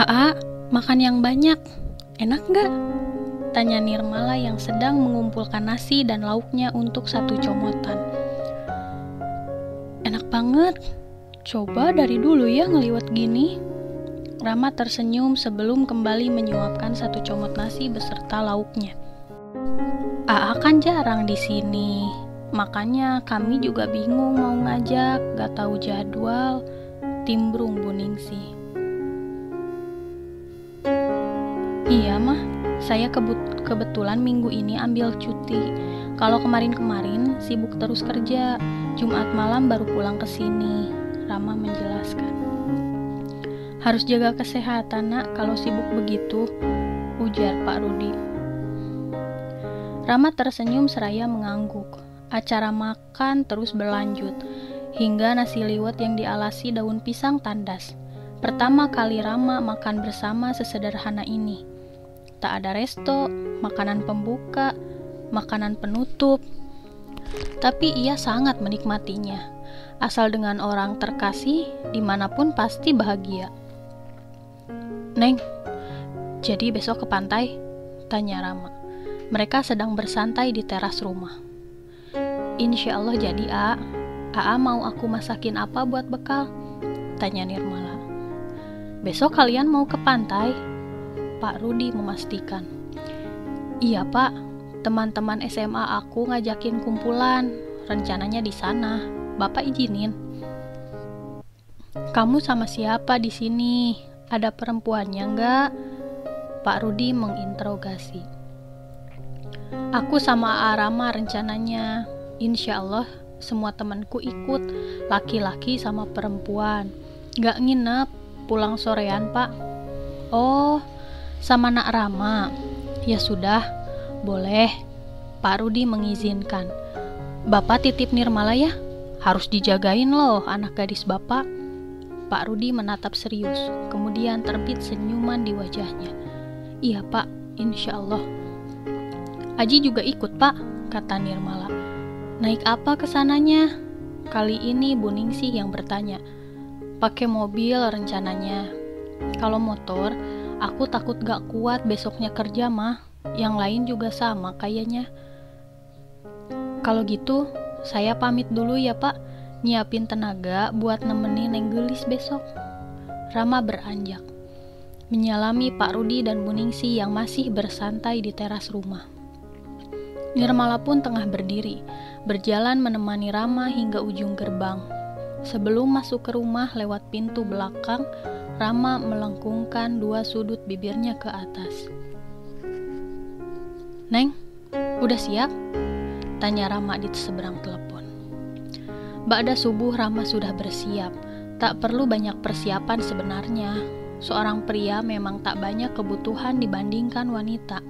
Aa, makan yang banyak. Enak nggak? Tanya Nirmala yang sedang mengumpulkan nasi dan lauknya untuk satu comotan. Enak banget. Coba dari dulu ya ngeliwat gini. Rama tersenyum sebelum kembali menyuapkan satu comot nasi beserta lauknya. Aa kan jarang di sini. Makanya kami juga bingung mau ngajak, gak tahu jadwal. Timbrung Bu Iya mah, saya kebut kebetulan minggu ini ambil cuti. Kalau kemarin-kemarin sibuk terus kerja, Jumat malam baru pulang ke sini. Rama menjelaskan. Harus jaga kesehatan nak kalau sibuk begitu, ujar Pak Rudi. Rama tersenyum seraya mengangguk. Acara makan terus berlanjut, hingga nasi liwet yang dialasi daun pisang tandas. Pertama kali Rama makan bersama sesederhana ini. Tak ada resto, makanan pembuka, makanan penutup. Tapi ia sangat menikmatinya. Asal dengan orang terkasih, di mana pun pasti bahagia. Neng, jadi besok ke pantai? Tanya Rama. Mereka sedang bersantai di teras rumah. Insya Allah jadi, A. A mau aku masakin apa buat bekal? Tanya Nirmala. Besok kalian mau ke pantai? Pak Rudi memastikan. Iya pak, teman-teman SMA aku ngajakin kumpulan, rencananya di sana. Bapak izinin. Kamu sama siapa di sini? Ada perempuannya nggak? Pak Rudi menginterogasi. Aku sama Arama rencananya. Insya Allah semua temanku ikut, laki-laki sama perempuan. Nggak nginep, pulang sorean pak. Oh, sama nak Rama. Ya sudah, boleh. Pak Rudi mengizinkan. Bapak titip Nirmala ya? Harus dijagain loh anak gadis bapak. Pak Rudi menatap serius, kemudian terbit senyuman di wajahnya. Iya pak, insya Allah. Aji juga ikut pak, kata Nirmala. Naik apa ke sananya? Kali ini Bu Ningsih yang bertanya. Pakai mobil rencananya. Kalau motor, Aku takut gak kuat besoknya kerja mah. Yang lain juga sama kayaknya. Kalau gitu, saya pamit dulu ya pak. Nyiapin tenaga buat nemenin Neng Gelis besok. Rama beranjak. Menyalami Pak Rudi dan Bu Ningsi yang masih bersantai di teras rumah. Nirmala pun tengah berdiri, berjalan menemani Rama hingga ujung gerbang. Sebelum masuk ke rumah lewat pintu belakang, Rama melengkungkan dua sudut bibirnya ke atas. Neng, udah siap? Tanya Rama di seberang telepon. Ba'da subuh Rama sudah bersiap. Tak perlu banyak persiapan sebenarnya. Seorang pria memang tak banyak kebutuhan dibandingkan wanita.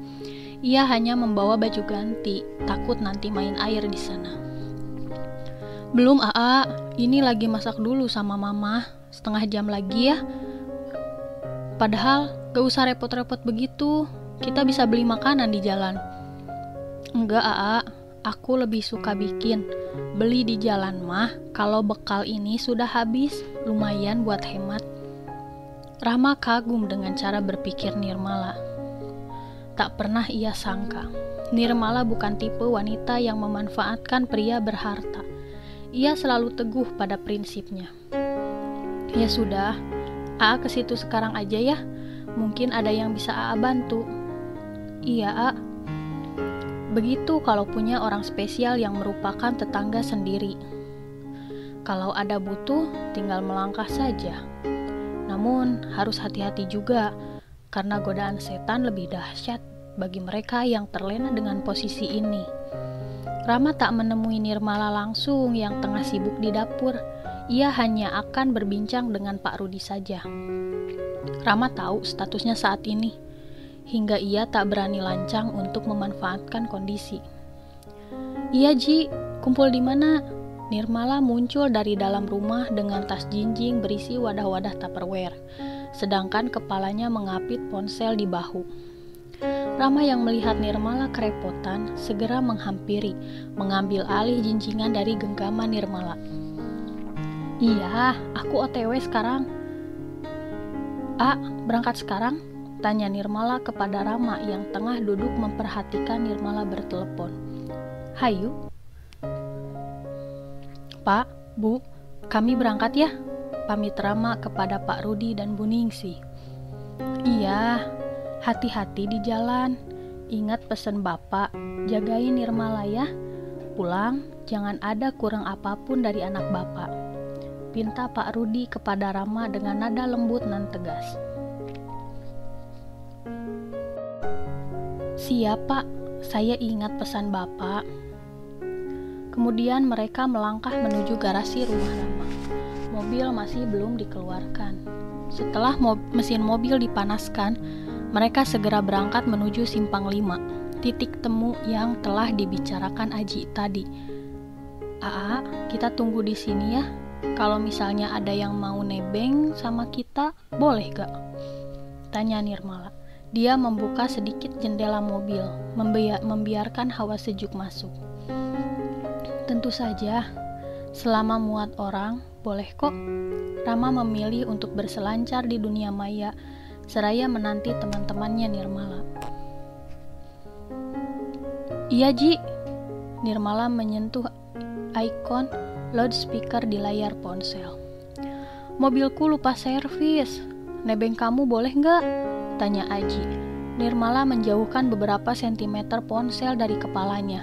Ia hanya membawa baju ganti, takut nanti main air di sana. Belum AA, ini lagi masak dulu sama mama. Setengah jam lagi ya, Padahal gak usah repot-repot begitu, kita bisa beli makanan di jalan. Enggak, Aa, aku lebih suka bikin. Beli di jalan mah, kalau bekal ini sudah habis, lumayan buat hemat. Rama kagum dengan cara berpikir Nirmala. Tak pernah ia sangka, Nirmala bukan tipe wanita yang memanfaatkan pria berharta. Ia selalu teguh pada prinsipnya. Ya sudah, A ke situ sekarang aja ya. Mungkin ada yang bisa A bantu. Iya, A. Begitu kalau punya orang spesial yang merupakan tetangga sendiri. Kalau ada butuh, tinggal melangkah saja. Namun, harus hati-hati juga, karena godaan setan lebih dahsyat bagi mereka yang terlena dengan posisi ini. Rama tak menemui Nirmala langsung yang tengah sibuk di dapur ia hanya akan berbincang dengan Pak Rudi saja. Rama tahu statusnya saat ini, hingga ia tak berani lancang untuk memanfaatkan kondisi. Iya Ji, kumpul di mana? Nirmala muncul dari dalam rumah dengan tas jinjing berisi wadah-wadah tupperware, sedangkan kepalanya mengapit ponsel di bahu. Rama yang melihat Nirmala kerepotan segera menghampiri, mengambil alih jinjingan dari genggaman Nirmala. Iya, aku OTW sekarang. A, berangkat sekarang? Tanya Nirmala kepada Rama yang tengah duduk memperhatikan Nirmala bertelepon. Hayu. Pak, Bu, kami berangkat ya? Pamit Rama kepada Pak Rudi dan Bu Ningsi. Iya, hati-hati di jalan. Ingat pesan Bapak, jagain Nirmala ya. Pulang, jangan ada kurang apa pun dari anak Bapak. Pinta Pak Rudi kepada Rama dengan nada lembut dan tegas. Siapa? Saya ingat pesan Bapak. Kemudian mereka melangkah menuju garasi rumah Rama. Mobil masih belum dikeluarkan. Setelah mo mesin mobil dipanaskan, mereka segera berangkat menuju Simpang 5, titik temu yang telah dibicarakan Aji tadi. Aa, kita tunggu di sini ya. Kalau misalnya ada yang mau nebeng sama kita, boleh gak? Tanya Nirmala. Dia membuka sedikit jendela mobil, membiarkan hawa sejuk masuk. Tentu saja, selama muat orang, boleh kok. Rama memilih untuk berselancar di dunia maya, seraya menanti teman-temannya Nirmala. Iya, Ji. Nirmala menyentuh ikon loudspeaker di layar ponsel. Mobilku lupa servis. Nebeng kamu boleh nggak? Tanya Aji. Nirmala menjauhkan beberapa sentimeter ponsel dari kepalanya.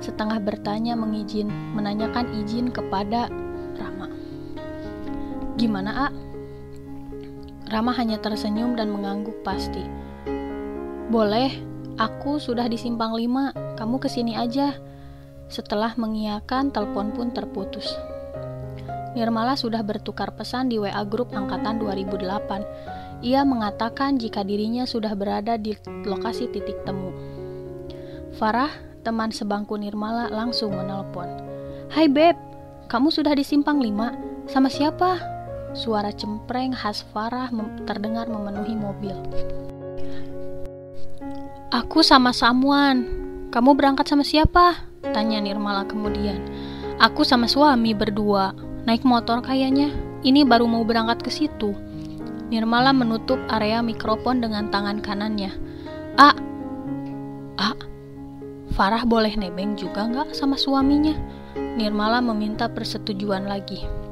Setengah bertanya mengizin, menanyakan izin kepada Rama. Gimana, A? Rama hanya tersenyum dan mengangguk pasti. Boleh, aku sudah di simpang lima, kamu ke sini aja. Setelah mengiyakan, telepon pun terputus. Nirmala sudah bertukar pesan di WA grup angkatan 2008 ia mengatakan jika dirinya sudah berada di lokasi titik temu. Farah, teman sebangku Nirmala, langsung menelpon. Hai Beb, kamu sudah di simpang 5? Sama siapa? Suara cempreng khas Farah terdengar memenuhi mobil. Aku sama Samuan. Kamu berangkat sama siapa? Tanya Nirmala kemudian. Aku sama suami berdua. Naik motor kayaknya. Ini baru mau berangkat ke situ. Nirmala menutup area mikrofon dengan tangan kanannya. A, A, Farah boleh nebeng juga nggak sama suaminya? Nirmala meminta persetujuan lagi.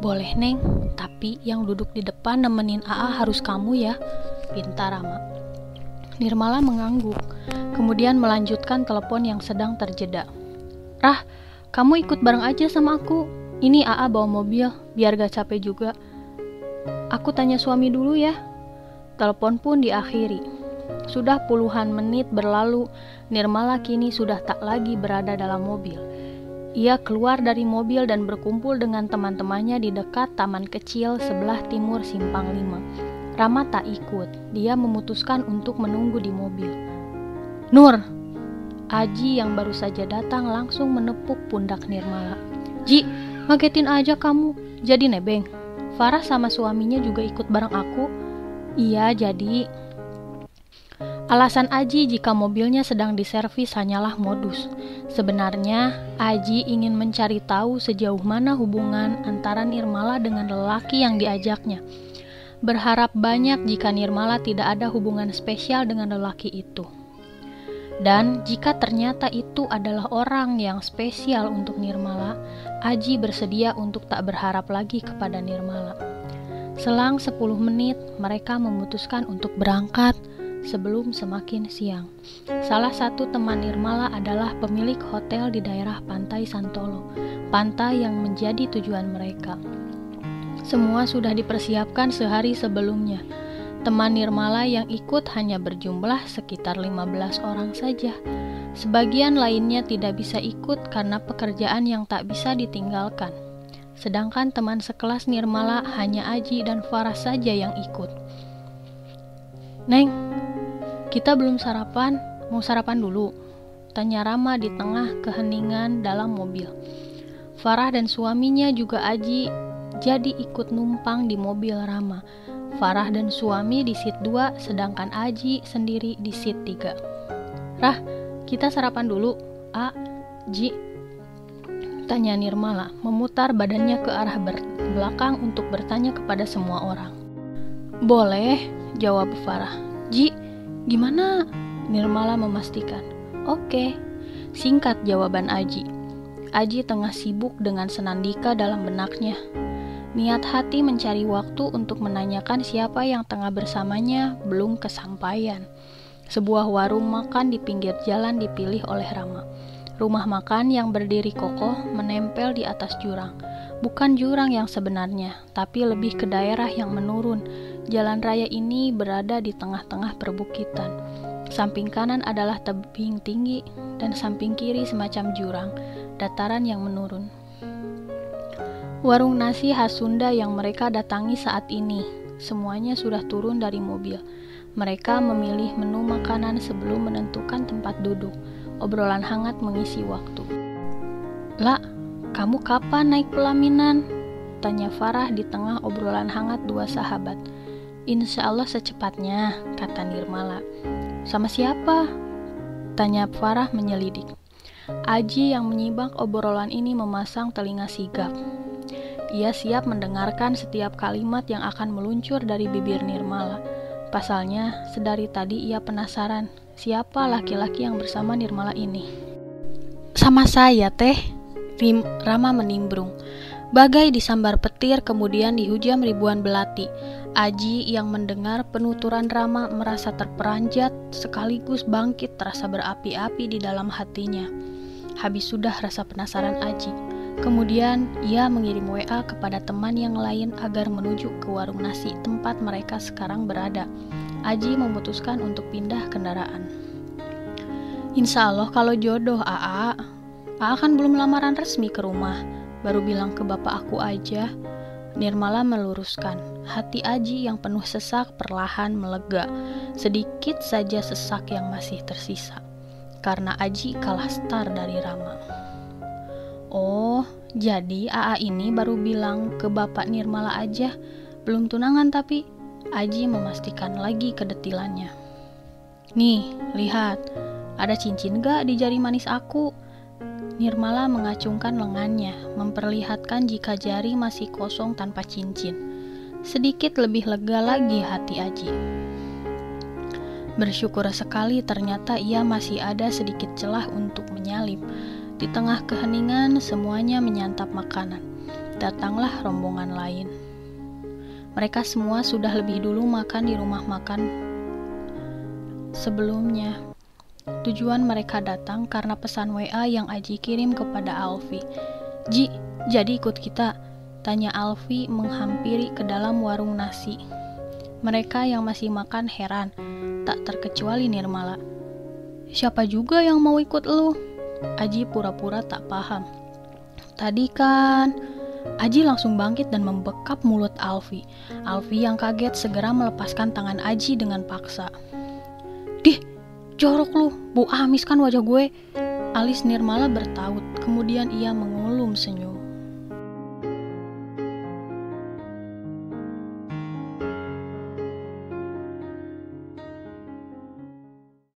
Boleh neng, tapi yang duduk di depan nemenin AA harus kamu ya, pinta Rama. Nirmala mengangguk, kemudian melanjutkan telepon yang sedang terjeda. Rah, kamu ikut bareng aja sama aku. Ini AA bawa mobil, biar gak capek juga. Aku tanya suami dulu ya. Telepon pun diakhiri. Sudah puluhan menit berlalu, Nirmala kini sudah tak lagi berada dalam mobil. Ia keluar dari mobil dan berkumpul dengan teman-temannya di dekat taman kecil sebelah timur Simpang 5. Rama tak ikut, dia memutuskan untuk menunggu di mobil. Nur, Aji yang baru saja datang langsung menepuk pundak Nirmala. Ji, ngagetin aja kamu, jadi nebeng. Farah sama suaminya juga ikut bareng aku. Iya, jadi Alasan Aji jika mobilnya sedang diservis hanyalah modus. Sebenarnya, Aji ingin mencari tahu sejauh mana hubungan antara Nirmala dengan lelaki yang diajaknya. Berharap banyak jika Nirmala tidak ada hubungan spesial dengan lelaki itu. Dan jika ternyata itu adalah orang yang spesial untuk Nirmala, Aji bersedia untuk tak berharap lagi kepada Nirmala. Selang 10 menit, mereka memutuskan untuk berangkat sebelum semakin siang. Salah satu teman Nirmala adalah pemilik hotel di daerah Pantai Santolo, pantai yang menjadi tujuan mereka. Semua sudah dipersiapkan sehari sebelumnya. Teman Nirmala yang ikut hanya berjumlah sekitar 15 orang saja. Sebagian lainnya tidak bisa ikut karena pekerjaan yang tak bisa ditinggalkan. Sedangkan teman sekelas Nirmala hanya Aji dan Farah saja yang ikut. Neng, kita belum sarapan, mau sarapan dulu? Tanya Rama di tengah keheningan dalam mobil. Farah dan suaminya juga Aji jadi ikut numpang di mobil Rama. Farah dan suami di seat 2, sedangkan Aji sendiri di seat 3. Rah, kita sarapan dulu, A, Ji. Tanya Nirmala, memutar badannya ke arah belakang untuk bertanya kepada semua orang. Boleh, jawab Farah. Ji, gimana? Nirmala memastikan. Oke, singkat jawaban Aji. Aji tengah sibuk dengan senandika dalam benaknya. Niat hati mencari waktu untuk menanyakan siapa yang tengah bersamanya belum kesampaian. Sebuah warung makan di pinggir jalan dipilih oleh Rama. Rumah makan yang berdiri kokoh menempel di atas jurang. Bukan jurang yang sebenarnya, tapi lebih ke daerah yang menurun. Jalan raya ini berada di tengah-tengah perbukitan. Samping kanan adalah tebing tinggi dan samping kiri semacam jurang, dataran yang menurun. Warung nasi khas Sunda yang mereka datangi saat ini, semuanya sudah turun dari mobil. Mereka memilih menu makanan sebelum menentukan tempat duduk. Obrolan hangat mengisi waktu. La, kamu kapan naik pelaminan? Tanya Farah di tengah obrolan hangat dua sahabat. Insya Allah secepatnya, kata Nirmala. Sama siapa? Tanya Farah menyelidik. Aji yang menyibak obrolan ini memasang telinga sigap. Ia siap mendengarkan setiap kalimat yang akan meluncur dari bibir Nirmala. Pasalnya, sedari tadi ia penasaran siapa laki-laki yang bersama Nirmala ini. Sama saya, Teh. Rim, Rama menimbrung. Bagai disambar petir kemudian dihujam ribuan belati. Aji yang mendengar penuturan Rama merasa terperanjat sekaligus bangkit terasa berapi-api di dalam hatinya. Habis sudah rasa penasaran Aji. Kemudian ia mengirim WA kepada teman yang lain agar menuju ke warung nasi tempat mereka sekarang berada. Aji memutuskan untuk pindah kendaraan. Insya Allah kalau jodoh AA, AA kan belum lamaran resmi ke rumah, baru bilang ke bapak aku aja. Nirmala meluruskan, hati Aji yang penuh sesak perlahan melega, sedikit saja sesak yang masih tersisa. Karena Aji kalah star dari Rama. Oh, jadi AA ini baru bilang ke Bapak Nirmala aja, belum tunangan tapi Aji memastikan lagi kedetilannya. Nih, lihat, ada cincin gak di jari manis aku? Nirmala mengacungkan lengannya, memperlihatkan jika jari masih kosong tanpa cincin. Sedikit lebih lega lagi hati Aji. Bersyukur sekali ternyata ia masih ada sedikit celah untuk menyalip di tengah keheningan, semuanya menyantap makanan. Datanglah rombongan lain. Mereka semua sudah lebih dulu makan di rumah makan sebelumnya. Tujuan mereka datang karena pesan WA yang Aji kirim kepada Alfi. Ji, jadi ikut kita? Tanya Alfi menghampiri ke dalam warung nasi. Mereka yang masih makan heran, tak terkecuali Nirmala. Siapa juga yang mau ikut lu? Aji pura-pura tak paham. Tadi kan Aji langsung bangkit dan membekap mulut Alfi. Alfi yang kaget segera melepaskan tangan Aji dengan paksa. Dih, jorok lu, bu amis kan wajah gue. Alis Nirmala bertaut, kemudian ia mengulum senyum.